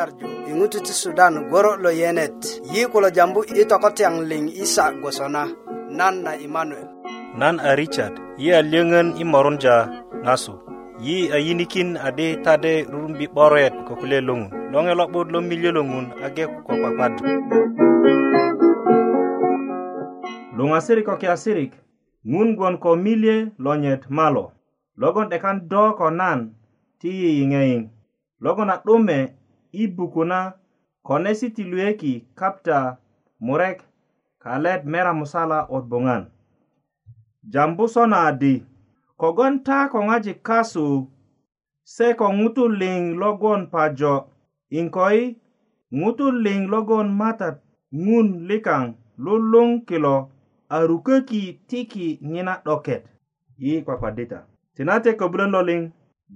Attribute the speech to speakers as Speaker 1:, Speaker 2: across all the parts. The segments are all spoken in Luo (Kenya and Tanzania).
Speaker 1: nyarju iŋutu ti sudan goro lo yenet yi kulo jambu i tokotyaŋ liŋ isa gwosona nan na imanuel
Speaker 2: nan a richard yi a lyöŋön i morunja ŋasu yi a yinikin adi tade rurumbi 'boret ko kulye loŋun loŋe lo'but lo milyö lo ŋun age ko kpakpat luŋasirik ko kiasirik ŋun gwon ko milye lonyet malo logon 'dekan do ko nan ti yiyiŋeyiŋ logon a 'dume i buku na ko nesi ti lueki kapta murek kalet mera musala ot boŋan jambu sona adi kogon ta ko ŋojik kasu se ko ŋutuu liŋ logon pajo inkoi ŋutuu liŋ logon matat ŋun likaŋ luluŋ kilo a rukäki tiki ŋina 'doket i kwakwadita tinate kobulön lo liŋ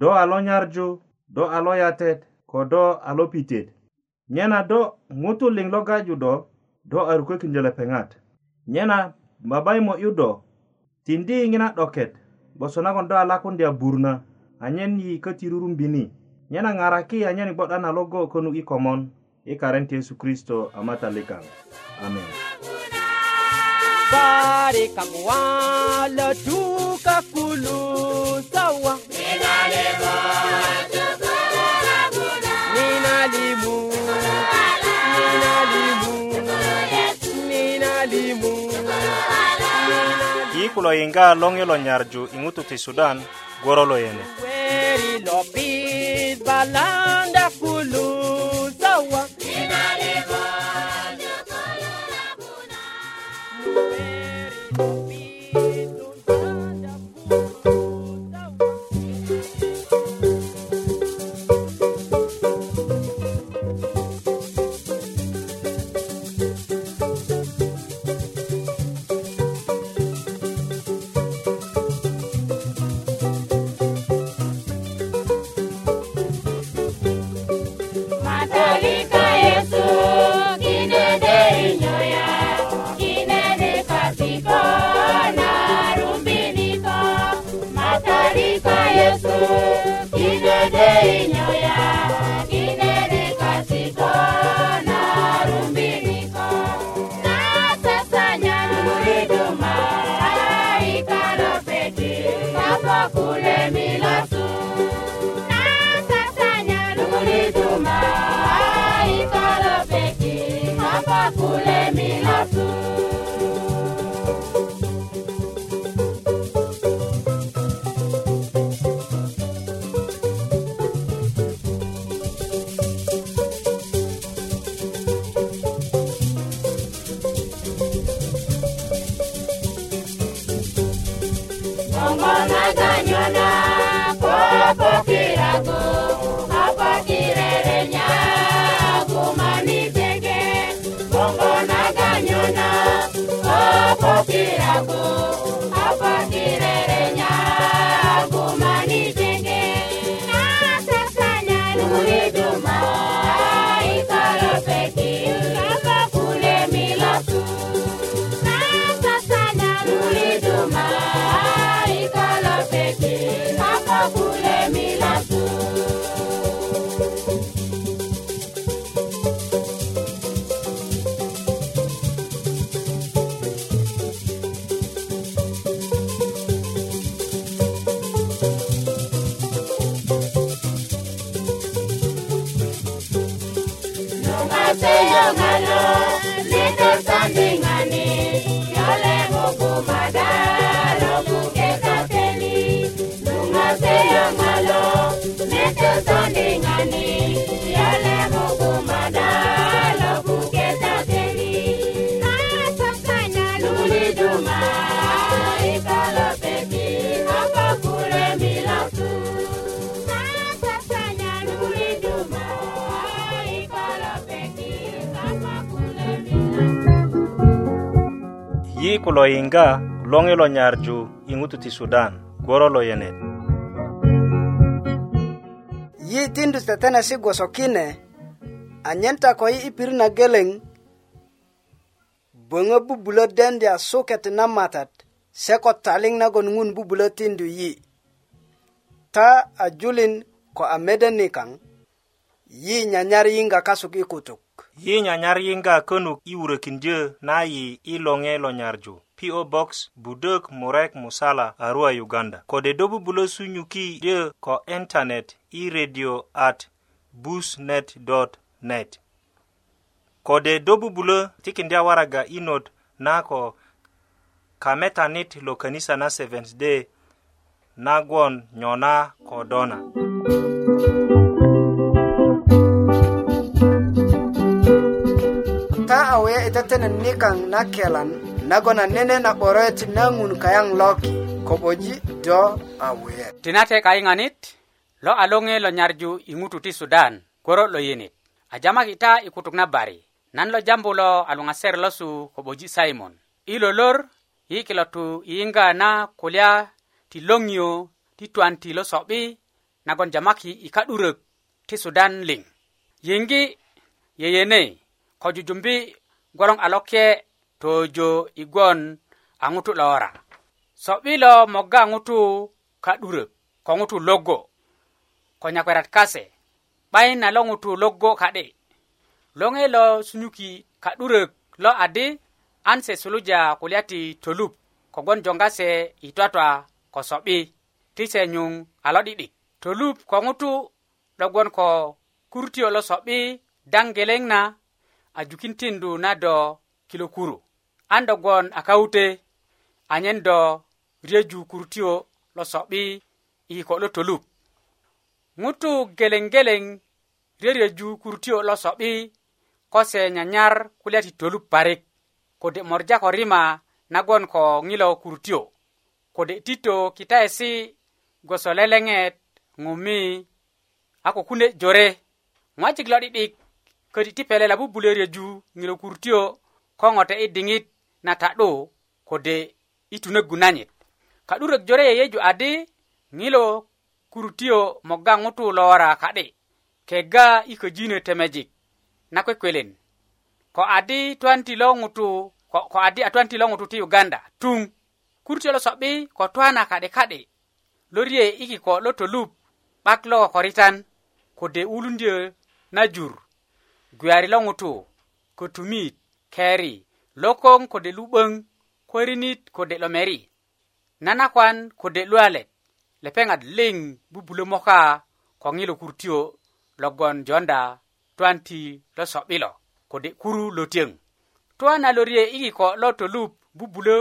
Speaker 2: do a lo nyarju do a lo yatet ko do a lopitet nyena do ŋutuliŋ lo gaju do do a rukökindö lepeŋat nyena babayimo 'yudo tindi yiŋina 'doket gboso nagon do a lakundi a burna anyen yi köti rurumbini nyena ŋaraki anyen gbo 'dan a logo könu i komon i karen ti yesu kristo a matalikaŋ amen Barikamwa la tuka kulu sawa. Mina lebo tuka. limu yi kulo yiŋga loŋ yilo nyarju i ŋutu ti sudan goro lo yene Weri lo pit balanda Kakule. yi ku lo yiŋga loŋi lo nyarju i ŋutu ti sudan gworo lo yenet
Speaker 1: yi tindu tetenesi gwoso kine anyen ta ko yi i pirit na geleŋ böŋö bubulö dendya suket na matat se ko taliŋ nagon ŋun bubulö tindu yi ta a julin ko a mede nikaŋ yi nyanyar yiŋga kasuk i kutuk
Speaker 2: yi nyanyar yinga könuk i wurökindyö na yi i loŋe lo nyarju PO Box Budök Murek Musala Arua Uganda kode do bubulo sunyuki de ko internet i radio at busnet.net kode do bubulo tikindia waraga inot na ko kametanit lo kanisa na Seventh Day nagwon nyona kodona Thank you.
Speaker 1: tenen nikang na kelan nagona a nene na 'boret na ŋun kayaŋ loki ko'boji do awe
Speaker 2: wuyet tinate kayiŋanit lo alonge lo nyarju ingututi ti sudan koro lo yenit ajama kita ta na bari nan lo jambu lo ser lo su ko'boji simon i lolor yi kilo tu yiyiŋga na kulya ti longyo ti twanti lo so'bi nagon jamaki ikaduruk ti sudan ling. Yengi yeyene ko jujumbi gwaloŋ a loke tojo i gwon a ŋutu lo wora so'bi lo moga ŋutu ka'durök ko ŋutu logo ko nyakwerat kase 'bayin na lo ŋutu logo ka'di loŋe lo sunyuki ka'durök lo adi an se suluja kulya ti tolup kogwon jonga se i twatwa ko so'bi ti se nyuŋ a lo'di'dik tolup ko ŋutu logwon ko kurtio lo so'bi daŋgeleŋ na a jukintindu na do kilo kuro an dogon a kaute anyen do riyeju kurutio lo so'bi i kiko lo tolup ŋutu geleŋ geleŋ riyeriyeju kurutio lo so'bi ko se nyanyar kulya ti tolup parik kode morja ko rima nagon ko ŋilo kurutio kode tito kitaesi goso leleŋet ŋumi a kokune jore ŋwajik lo 'di'dik köti ti pelela bubulyeryeju ŋilo kurutio ko ŋote i diŋit na ta'du kode i tunöggu nanyit ka'durök jore yeyeju adi ŋilo kurutio mogga ŋutu lo wora ka'di kega i köjinö temejik na kwekwelen ko adi tuwan ti lo ŋutu ko, ko adi a tuwan ti lo ŋutu ti uganda tuŋ kurutio lo so'bi ko tuwana ka'di ka'di lorye i kiko lo tolup 'bak lo kokoritan kode wulundyö na jur gwari lo ŋutu kötumit keri lokon kode lu'böŋ kwörinit kode lo meri nana kwan kode lualet lepeŋat liŋ bubulö moka ko ŋilo kurutio logon jonda tuan ti lo so'bilo kode kuru lotiyöŋ tuan a lorye i kiko lo tolup bubulö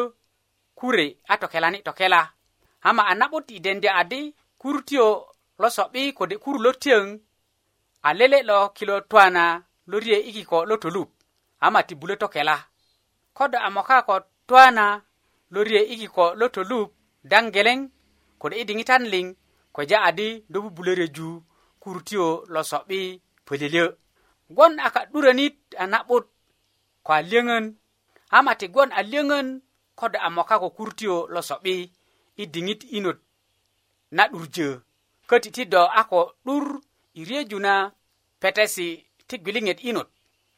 Speaker 2: kure a tokelani tokela ama a na'but i dendi adi kurutio lo so'bi kode kuru lotiyöŋ a lele lo kilo tuana lorie iki ko lo tolup ama ti bulo to kela kodo amoka ko twana lorie iki ko lo tolup dang geleng kodo idingitan ling ko ja adi do bulere ju kurtio lo sobi pelele gon aka duranit anabut ko alengen ama ti gon alengen kodo amoka ko kurtio lo sobi idingit inot na durje kati ti do ako dur ireju na petesi ti gwiliŋet 'yinot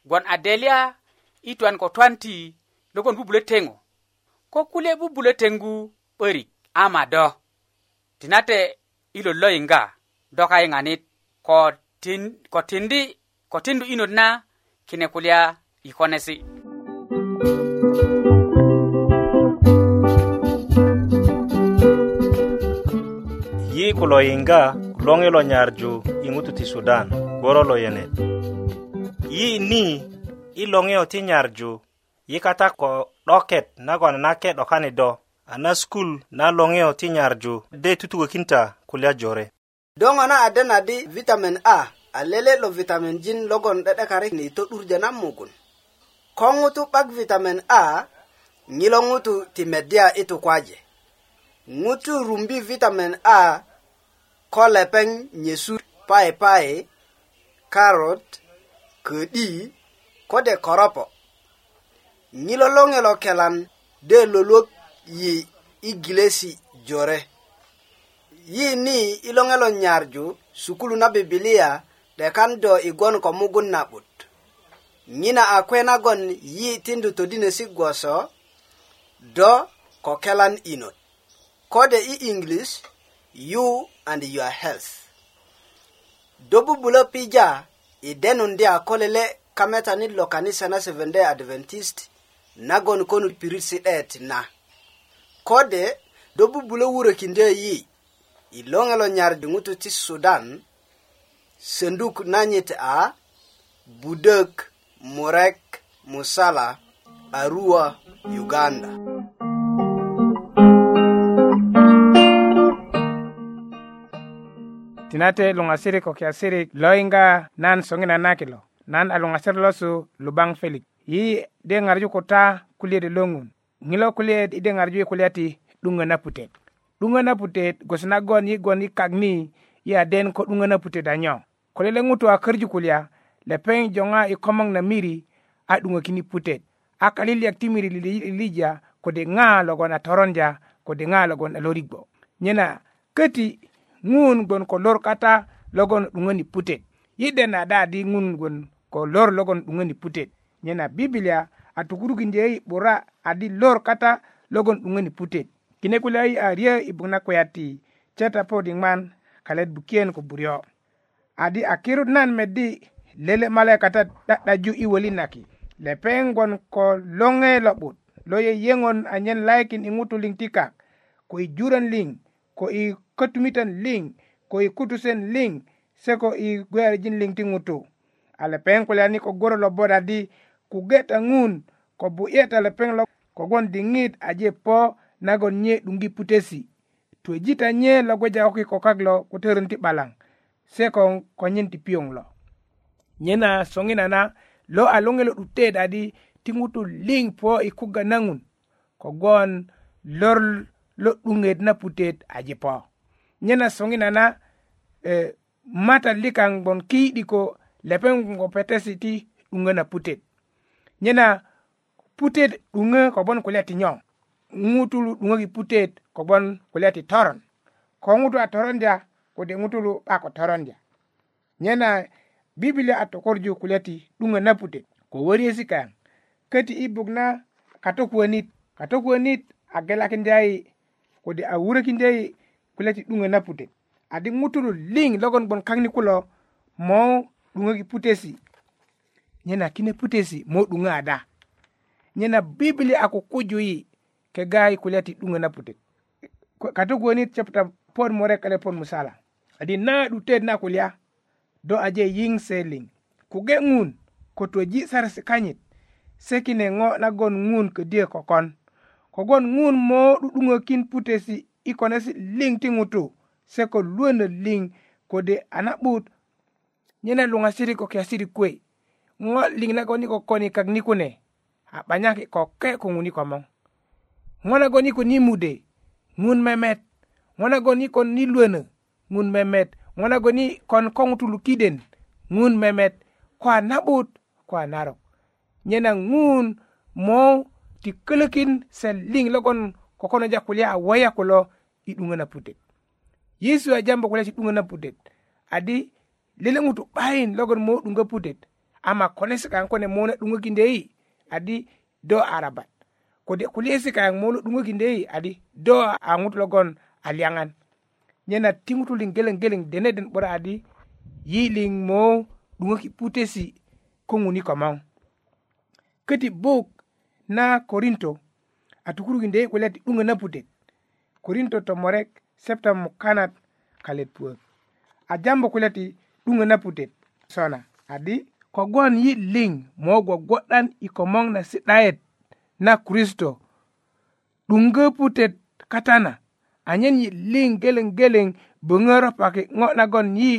Speaker 2: gwon a delia i twan ko twan ti logon bubulö teŋo ko kulye bubulö teŋgu 'börik ama do tinate i lot lo yiŋga do kayiŋanit ko, tin, ko tindi ko tindu 'yinot na kine kulya i konesi yi kulo yiŋga loŋi lo nyarju i ŋutu ti sudan goro lo yenet yi ni i loŋeyo ti nyarju yi kata ko 'doket nagon nake 'dokani do a na skul na loŋeyo ti nyarju de tutukökin ta kulya jore
Speaker 1: do ŋo na ade na di vitamin a a lele lo vitamin jin logon 'de'dekarik ni to'durjö na mugun ko ŋutu 'bak vitamin a ŋilo ŋutu ti medya i tukwaje ŋutu rumbi vitamin a ko lepeŋ nyesu paepae karot ködi kode koropo ŋilo lo ŋelo kelan de loluwok yi i gilesi jore yi ni i lo ŋelo nyarju sukulu na bibilia de kan do igon ko mugun na'but ŋina a kwe nagon yi tindu todinesi gwoso do ko kelan inot kode i english you and your health do bubulo pija i denun di a ko lele kametanit lo kanisa na seventh day adventist nagon konu pirit si 'det na kode do bubulo wurökindö yi i loŋe lo nyardi ŋutu ti sudan senduk nanyit a budök murek musala arua uganda mm -hmm.
Speaker 2: tinate luŋasirik ko kiasirik yiŋga nan soŋina na kilo nan a lo losu lubaŋ felik yi de ŋarju ko ta kulyeet lo ŋun ŋilo kulye i de ŋarju i kulya ti 'duŋö na putet 'duŋö na putet gwoso nagon yi gwon yi kak ni yi aden ko 'duŋö na putet anyo ko lele ŋutu a körju kulya lepeŋ joŋa i komoŋ na miri a 'duŋökini putet a kalilyak ti miri lilija kode ŋa logon a toronja kode ŋa logon a lorigbo nyena köti ŋun gbon ko lor kata logon 'duŋöni putet yi dena da di ŋun gbon ko lor logon 'duŋöni putet nyena bibilia a tukurukindyö yi 'bura adi lor kata logon 'duŋöni putet kine kulya yi a ryö i bok na kulya ti cheta po diŋman kalet bukiyen ko buryo adi a kirut nan medi lele malaya kata 'da'daju i wölin naki lepeŋ gbon ko loŋe lo'but lo yeyeŋon anyen laikin i ŋutu liŋ ti kak ko i juran liŋ ko i kotumitan liŋ ko i kutusen liŋ se ko i gwerijin liŋ ti ŋutu a lepeŋ kulyani ko goro lo boda di ku geta ŋun ko bu'yeta lepeŋ lo kogwon diŋit aje po nagon nye 'duŋgi putesi twejita nye logweja ko kiko kak lo kutörön ti 'balaŋ se ko konyin ti piyoŋ lo nyena soŋinana lo a luŋilo 'dute dadi ti ŋutu liŋ po i kuga naŋun kogwon lor lo 'duŋet na putet a jipo nyena soŋina na eh, matali kaŋ gboŋ kiidi ko lepeŋ ko petesi ti 'duŋö na putet nyena putet 'duŋö kogboŋ kulya ti nyo ŋutulu 'duŋöki putet kogboŋ kulya ti toron ko ŋutu a torondya kode ŋutulu 'ba ko torondya nyena bibilia a tokorju kulya ti 'duŋö na putet ko wöriesi kaŋ köti i buk na katokuwönit katokuwönit a gelakindya yi kode a wuröki ndeyi kulyati 'duŋö na pute adi ŋutulu liŋ logon gboŋ kaŋ ni kulo mo 'duŋöki putesi nyen a kine putesi mo 'duŋö ada nyen a bibili a kukuju yi kega i kulya ti 'duŋö na pute katugonit chapta pon murek ele pon musala adi na 'dutet na kulya do aje yiŋ se liŋ kuge ŋun ko toji sarasi kanyit se kine ŋo nagon ŋun ködyö kokon kogwon ŋun mo 'du'duŋökin putesi i konesi liŋ ti ŋutu se ko luwönö liŋ kode a na'but nyene luŋasiri ko kiyasiri kuwe ŋo liŋ nagon i kokoni kak ni kune a 'banyaki koke ko ŋun i komoŋ ŋo nagon i kon i mude ŋun memet ŋo nagon i kon i luwönö ŋun memet ŋo nagon i kon ko ŋutulu kiden ŋun memet ko a na'but ko a narok nyena ŋun mo ti kölökin sen liŋ logon kokono ja kulya a waya kulo i 'duŋö na putet yesu a jambo kulya ti na putet adi lele ŋutu 'bayin logon mo 'duŋö putet ama konesi kaŋ kune mona kindei adi do arabat kode kulyesi kayaŋ dunga kindei adi do a ŋutu logon a liyaŋan nyena ti ŋutu liŋ geleŋ geleŋ deneden 'bura adi yi liŋ mo 'duŋöki putesi ko ŋuni komoŋ köti buk na korinto a tukurukindye kulya ti 'duŋö na putet korinto tomorek septem mukanat kalet puök a jambu kulya ti 'duŋö na putet sona adi kogwon yi liŋ mo gwogwo'dan i komoŋ na si'dayet na kristo 'duŋgö putet katana anyen yi liŋ geleŋ geleŋ böŋö ropaki ŋo nagon yi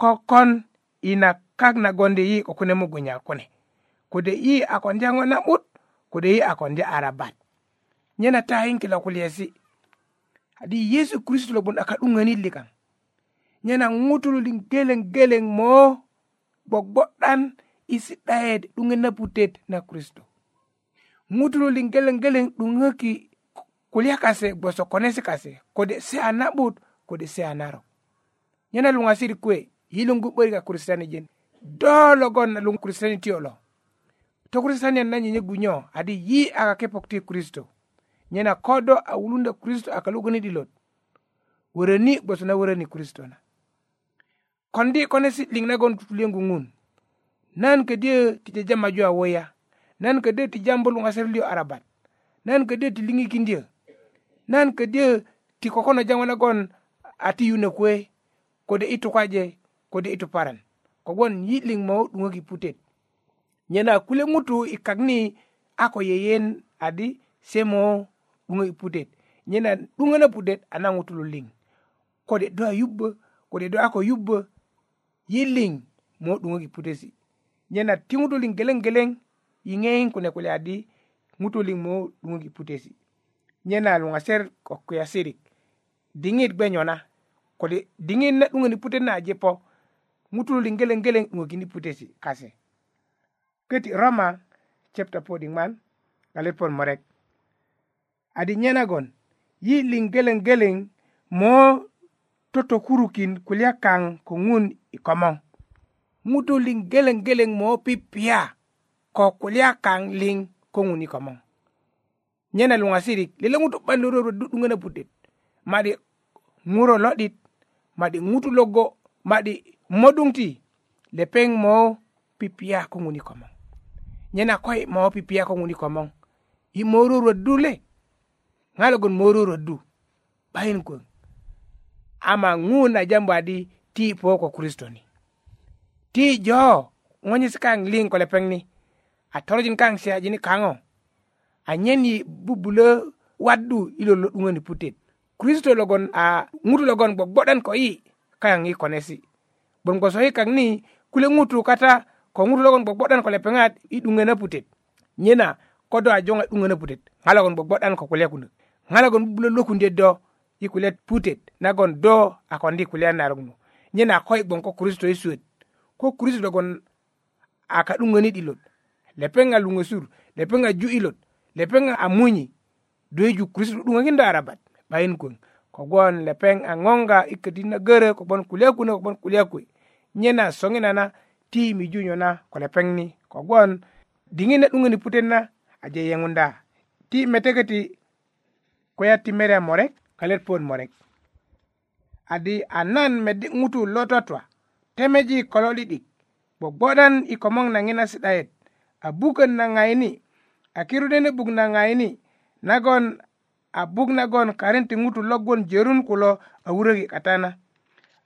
Speaker 2: kokon ina kak nagondi yi kokune mugunya kune kode yi akondya ŋo na'but kode yi a konde arabat nyana ta hinkila kulyesi hadi yesu kristo lo bun aka ɗuganilli nyena nyana ŋutululin geleŋ geleŋ mo gbogboɗɗan isiɗɗayede ɗuŋe naputet na putet na kristo ŋutululin geleŋ geleŋ ɗuŋöki kulya kase gboso konesi kase kode se a na'but kode se a narok nyana luŋasirik kuwe yi luŋ gu'börik a kristianijin do logon na luŋ kristianitio lo tokurisita nena nyenye gunyo adi yi aka kepok ti kristo nyena kodo a wulunda kristo aka lugoni dilot woröni gboso na woröni kristo na kondi kone si liŋ nagon tutuliyengu ŋun nan ködyö ti jajamaju a wuya nan ködyö ti jambu luŋasir liyo arabat nan ködyö ti liŋikindyö nan ködyö ti kokono jaŋo nagon a ti yuna kuwe kode i tukaje kode i tuparan kogwon yi liŋ mo 'duŋök i putet nyena kule ŋutu i kak ni a ko yeyen adi semo 'duŋö i putet nyena 'duŋö na putet a na ŋutu luliŋ kode do a yubbö kode do a ko yubbö yiliŋ mo 'duŋök i putesi nyena ti ŋutu liŋ geleŋ geleŋ yiŋeyiŋ kune kulya adi ŋutu liŋ mo 'duŋök i putesi nyena luŋaser ko kuyasirik diŋit gbe nyona kode diŋit na 'duŋöni putet na aje po ŋutu luliŋ geleŋ geleŋ 'duŋökini putesi kase köti roma chepta po diŋman ŋalet pon murek adi nyenagon yi liŋ geleŋ geleŋ mo totokurukin kulya kaŋ ko ŋun i komoŋ ŋutu liŋ geleŋ geleŋ mo pipiya ko kulya kaŋ liŋ ko ŋun i komoŋ nyena luŋasirik lele ŋutu 'ban lororo du'duŋö na budet ma'di ŋuro lo'dit ma'di ŋutu logo ma'di modung ti lepeŋ mo pipiya ko ŋun i komoŋ nyena koy ma wo pipiya ko ŋuni komoŋ yi moruroddu le ŋa logon moruroddu 'bayin kwöŋ ama ŋun a jambu adi ti po ko kristo ni ti jo ŋonyesi kaŋ liŋ ko lepeŋ ni a torojin kaŋ siajini kaŋo anyen yi bubulö waddu ilo lo 'duŋöni putet kristo logon a ŋutu logon gbogbo'dan ko yi kaŋ yi konesi gboŋ goso yi kaŋ ni kule ŋutu kata ko ŋutu logon gbogbo'dan ko lepeŋat i 'duŋö na putet nyena ko do a joŋa 'duŋö na putet ŋa logon gbogbo'dan ko kulya kunök ŋa logon bubulö lokundyet do i kulya putet nagon do a kondi kulya narok nu nyena ko'yik gboŋ ko kristo i e suwet ko kristo logon a ka'duŋönit ilot lepeŋa luŋösur lepeŋa ju ilot lepeŋa a munyi do yeju kristo 'duŋökindo arabat 'bayin kuöŋ kogwon lepeŋ a ŋoŋga i ködit na görö kogwon kulya kunök kogwon kulya kuwe nyena soŋinana ti mi junyo na ko lepeŋ ni kogwon diŋit na 'duŋöni putet na aje yeŋunda ti meteketi kulya ti mede morek ko let puwön morek adi a nan medi ŋutu lo totwa temeji ko lo 'di'dik gbogbodan i komoŋ na ŋina si'dayet a bukön na ŋayini a kirude na e buk na ŋayini nagon a buk nagon karen ti ŋutu logwon jörun kulo a wuröki katana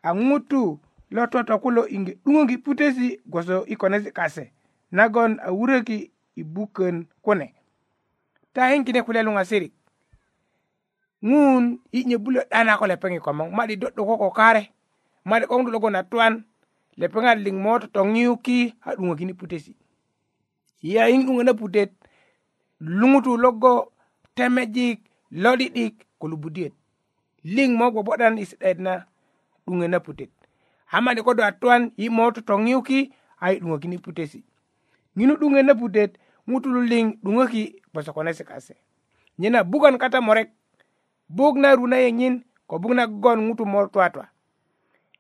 Speaker 2: a ŋutu lo totokulo inge 'duŋöki putesi gwoso i konesi kase nagon a wuröki i bukön kune taiŋ kine kule luŋasirik ŋun i nyöbulö 'dana ko lepeŋ i komoŋ ma'di do'do koko kare ma'di 'boŋ do logon a twan lepeŋat liŋ mo totoŋiyuki a 'duŋökini putesi yayiŋ 'duŋö na putet luŋutu logo temejik lo'di'dik ko lubudiyöt liŋ mo gbobo'dan i si'dayit na 'duŋö na putet hamani kodo atuan yi moto to ngiuki ai dungo kini putesi nginu dunge na putet mutulu ling dungo ki boso konese kase nyina bugan kata morek bug na runa yengin ko bug na gon mutu mor twatwa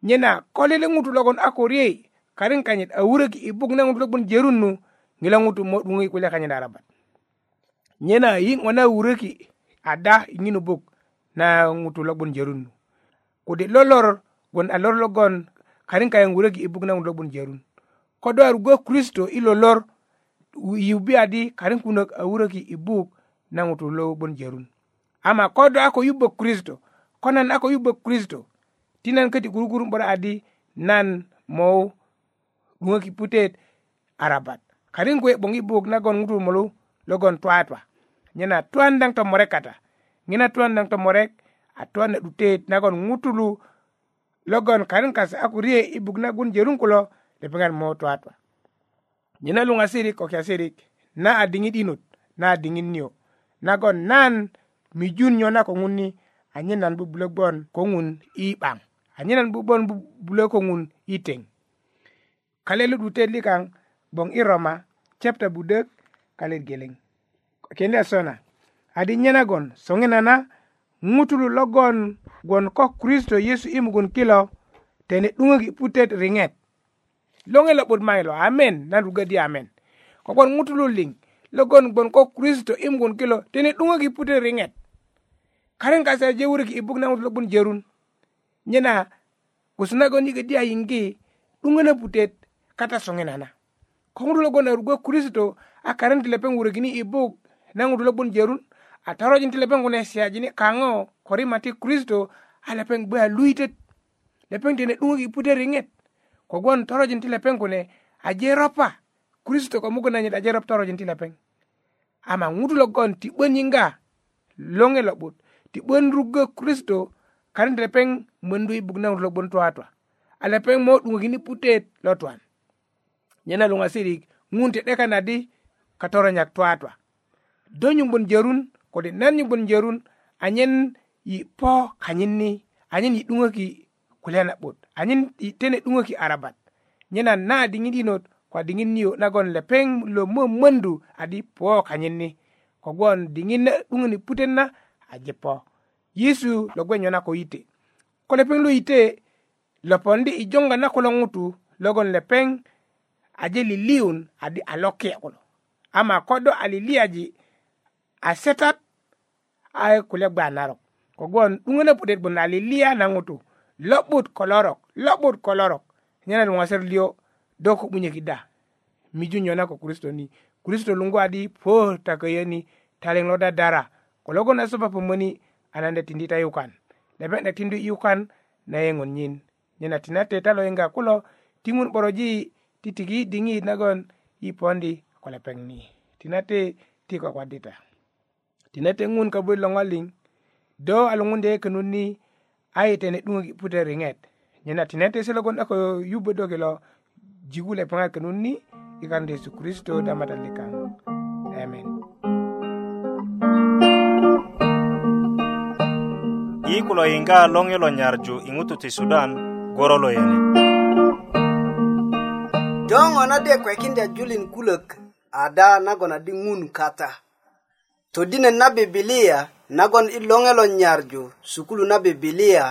Speaker 2: nyina kolile mutu logon akorie karin kanyit awure ki ibug na mutu logon jerunnu ngila mutu mo dungo kule kanyi darabat nyina yi ngona wure ki ada nginu bug na mutu logon jerunnu kudi lolor gon alor logon karin kayaŋ'wuröki i buk naŋ lo'bun jorun ko do arugö kristo i lolor yubi adi karin kunök a eh, wuröki i buk na ŋutu lo'bun jorun ama ko do a ko yubö kristo ko nan a ko yubö kristo ti nan köti kurukuru 'bura adi nan mou 'duŋöki putet arabat karin kuwe 'boŋ i buk nagon ŋutu molu logon twatwa nyena tuwan daŋ tomorek kata ŋina tuwan daŋ tomorek a tuwan na 'dutet nagon ŋutulu logon karin kase a kurie i buk nagun jerun kulo lepeŋat mo twatwa nyena luŋa sirik ko kiasirik na a diŋit inut na a diŋit niyo nagon nan mijun nyona ko ŋun ni anyenan bubulö gbon ko ŋun i 'baŋ anyenan bubon bubulö ko ŋun i teŋ kale lu'dutet likaŋ gboŋ i roma chapta budök kalet geleŋ kendi a sona adi nyenagon soŋinana ŋutulu logon gwon ko kristo yesu i mugun kilo tene 'duŋöki putet riŋet loŋe lo'but mayi lo amen nan rugödi amen kogwon ŋutulu liŋ logon gwon ko kristo i mugun kilo tene 'duŋöki putet riŋet karen kase je wuriki i buk na ŋutu lo'bun jerun nyena gusu nagon i ködi a putet kata soŋinana ko ŋutu logon a rugö kristo a karen ti lepeŋ wurökini i buk na jerun a torojinti lepeŋ kune siyajini kaŋo ko rima ti kristo a lepeŋ gbe a luitet lepeŋ tine 'duŋök i pute riŋet kogwon torojinti lepeŋ kune a jeropa kristo ko mugun nanyit a jerop torojinti lepeŋ ama ŋutu logon ti 'bön yiŋga loŋe lo'but ti 'bön rugö kristo kanit lepeŋ möndu i bukna ŋutu lo'bön tuwatwa a lepeŋ mo 'duŋökini putet lo twan nyena luŋasirik ŋun ti 'dekanadi ka toronyak tuwatwa do nyuŋgun jörun kode nan yugun jerun anyen yi po kanyin ni anyen yi dungo ki kulya na bot anyen yi tene dungo ki arabat nyena na dingin dinot kwa dingin niyo nagon lepeng lo mo mwendu adi po kanyin ni kogon dingin na dungo ni puten na aje po yisu lo gwen yona ko yite ko lepeng lo yite lo pondi i jonga na kolong utu logon lepeng aje liliun adi alokia kolo ama kodo aliliaji a setat a kule gbanarok kogon dungana pudet bun ali liya nangutu lobut kolorok lobut kolorok nyana ngwaser lio doko bunye kida miju nyona ko kristo ni kristo lungu adi po takayeni taleng loda dara kologon asuba pemoni ananda tindi tayukan lebe na tindu yukan na yengon nyin nyana tinate talo inga kulo timun boroji titigi dingi nagon ipondi kolepeŋ ni tinate ti kwadita tinete ŋun kobut lo ŋoliŋ do a lo ŋunde könun ni a yitene 'duŋök i pute riŋet nyena tinete se logon a ko yubödö kilo jigu lepeŋat könun ni i kaŋ yesu kristo damata likaŋ amen yi kulo yiŋga loŋi lo nyarju i ŋutu ti sudan goro lo yene
Speaker 1: do ŋo na de kwekindya julin kulök ada nagon adi ŋun kata todinet na bibilia nagon i loŋelo nyarju sukulu na bibilia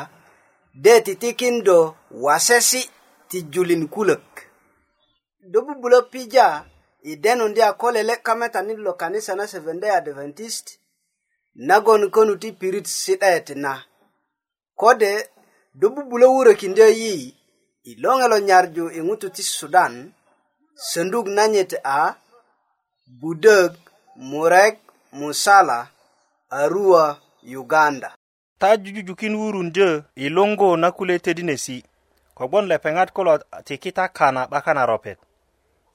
Speaker 1: de titikindo wasesi ti julin kulök do bubulö pija i denundi a ko lele kametani lo kanisa na seventday adventist nagon könu ti pirit si'det na kode do bubulö wurökindö yi i loŋelo nyarju i ŋutu ti sudan sönduk nanyit a budök murek musala arua uganda
Speaker 2: ta jujujukin wurundyö i luŋgu na kule tedinesi kogbon lepeŋat kulo tikita kana 'bakan na ropet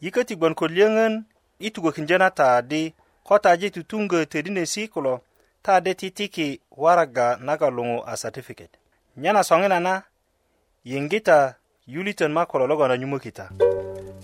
Speaker 2: yiköti gbon ko liyöŋön i tugökindyö na ta di ko taji tutuŋgö tedinesi kulo ta de titiki waraga naga luŋu a satifiket nyena soŋinana yiŋgita yulitön ma kulo logon a nyumökita mm -hmm.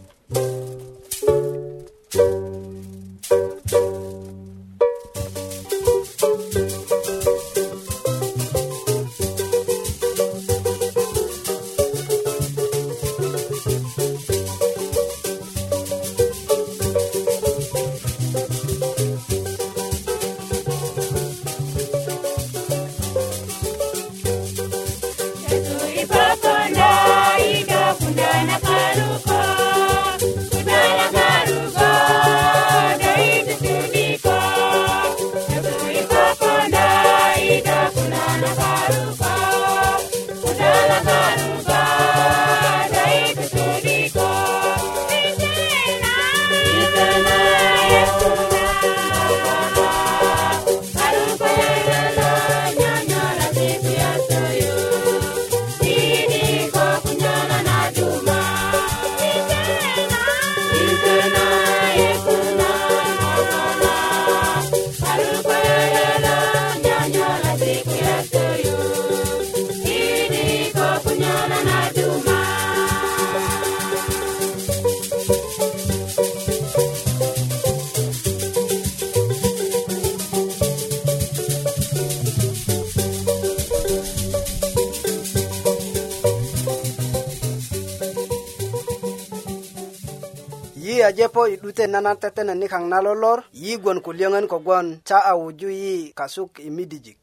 Speaker 1: aje po i 'dute nana tetene nikaŋ na lolor yi gwon kulyöŋön kogwon ca a wuju yi kasuk i midijik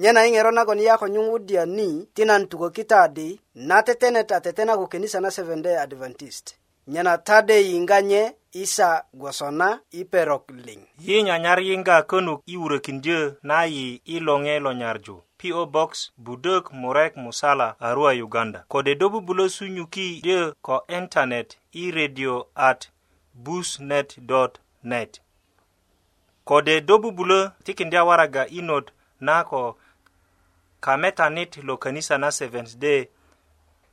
Speaker 1: nye na yiŋero nagon yi a ko nyuŋwudya ni ti nan tukökita di na tetenet a tetena ko kenisa na seven day adventist nye na tade yiŋga nye isa gwosona i perok liŋ
Speaker 2: yi nyanyar yiŋga könuk i wurökindyö na yi i loŋe lo nyarju PO Box Budok Murek Musala Arua Uganda Kode dobu bulo sunyuki dyo ko internet i radio at busnet.net kode do bubulö tikindi a waraga inot na ko kametanit lo kanisa na seventh day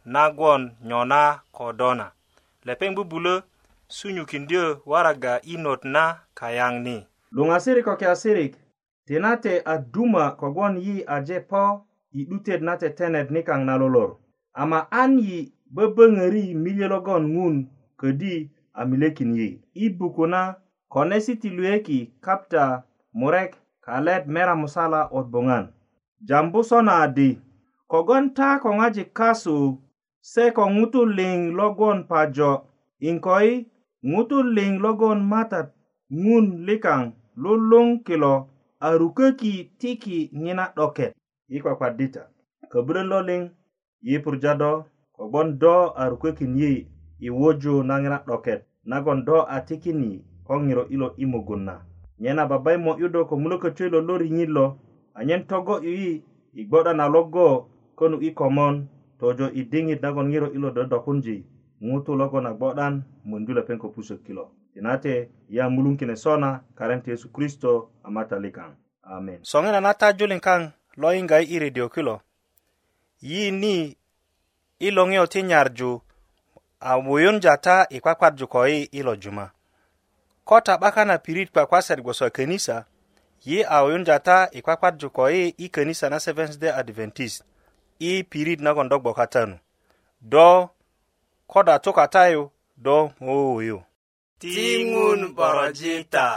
Speaker 2: nagwon nyona ko dona lepeŋ bubulö sunyukindyö waraga inot na kayaŋ ni luŋasirik ko kiasirik ti nate a duma kogwon yi aje po i 'dutet na tetenet nikaŋ na lolor ama an yi böböŋöri milye logon ŋun ködi amilekin yi ibuku na konesi ti lueki kapta murek kalet mera musala ot bongan jambu sona adi kogon ta ko ŋojik kasu se ko ŋutul liŋ logon pajo inkoi ŋutul liŋ logon matat ŋun likaŋ luluŋ kilo arukäki tiki ŋina 'doket i kwakwadita köbulön lo liŋ yipurja do kogbon do arukökin yi i woju na ŋiro 'doket nagon do a tikini ko ŋiro ilo i mugun na nyena babai mo 'yudo ko mulököcö ilo lo riŋit lo anyen togo yuyi i gboda na logo konu i komon tojo i diŋit nagon ŋiro ilo dodokunji ŋutu logon a gbo'dan mondu lepeŋ ko pusök kilo tinate ya mulunkine sona karent yesu kristo a matalikaŋ amen soŋina na tajulin kaŋ lo yiŋga i i redio kilo yi ni i loŋeyo ti nyarju a wuyunja ta i kwakwarju ko yi ilo juma ko ta 'baka na pirit kwakwasat gboso könisa yi a wuyunja ta i kwakwarju ko yi i könisa na seventh day adventist i pirit nagon do gbokatanu do ko oh, da tukatayu do wowuyu tiŋun borojita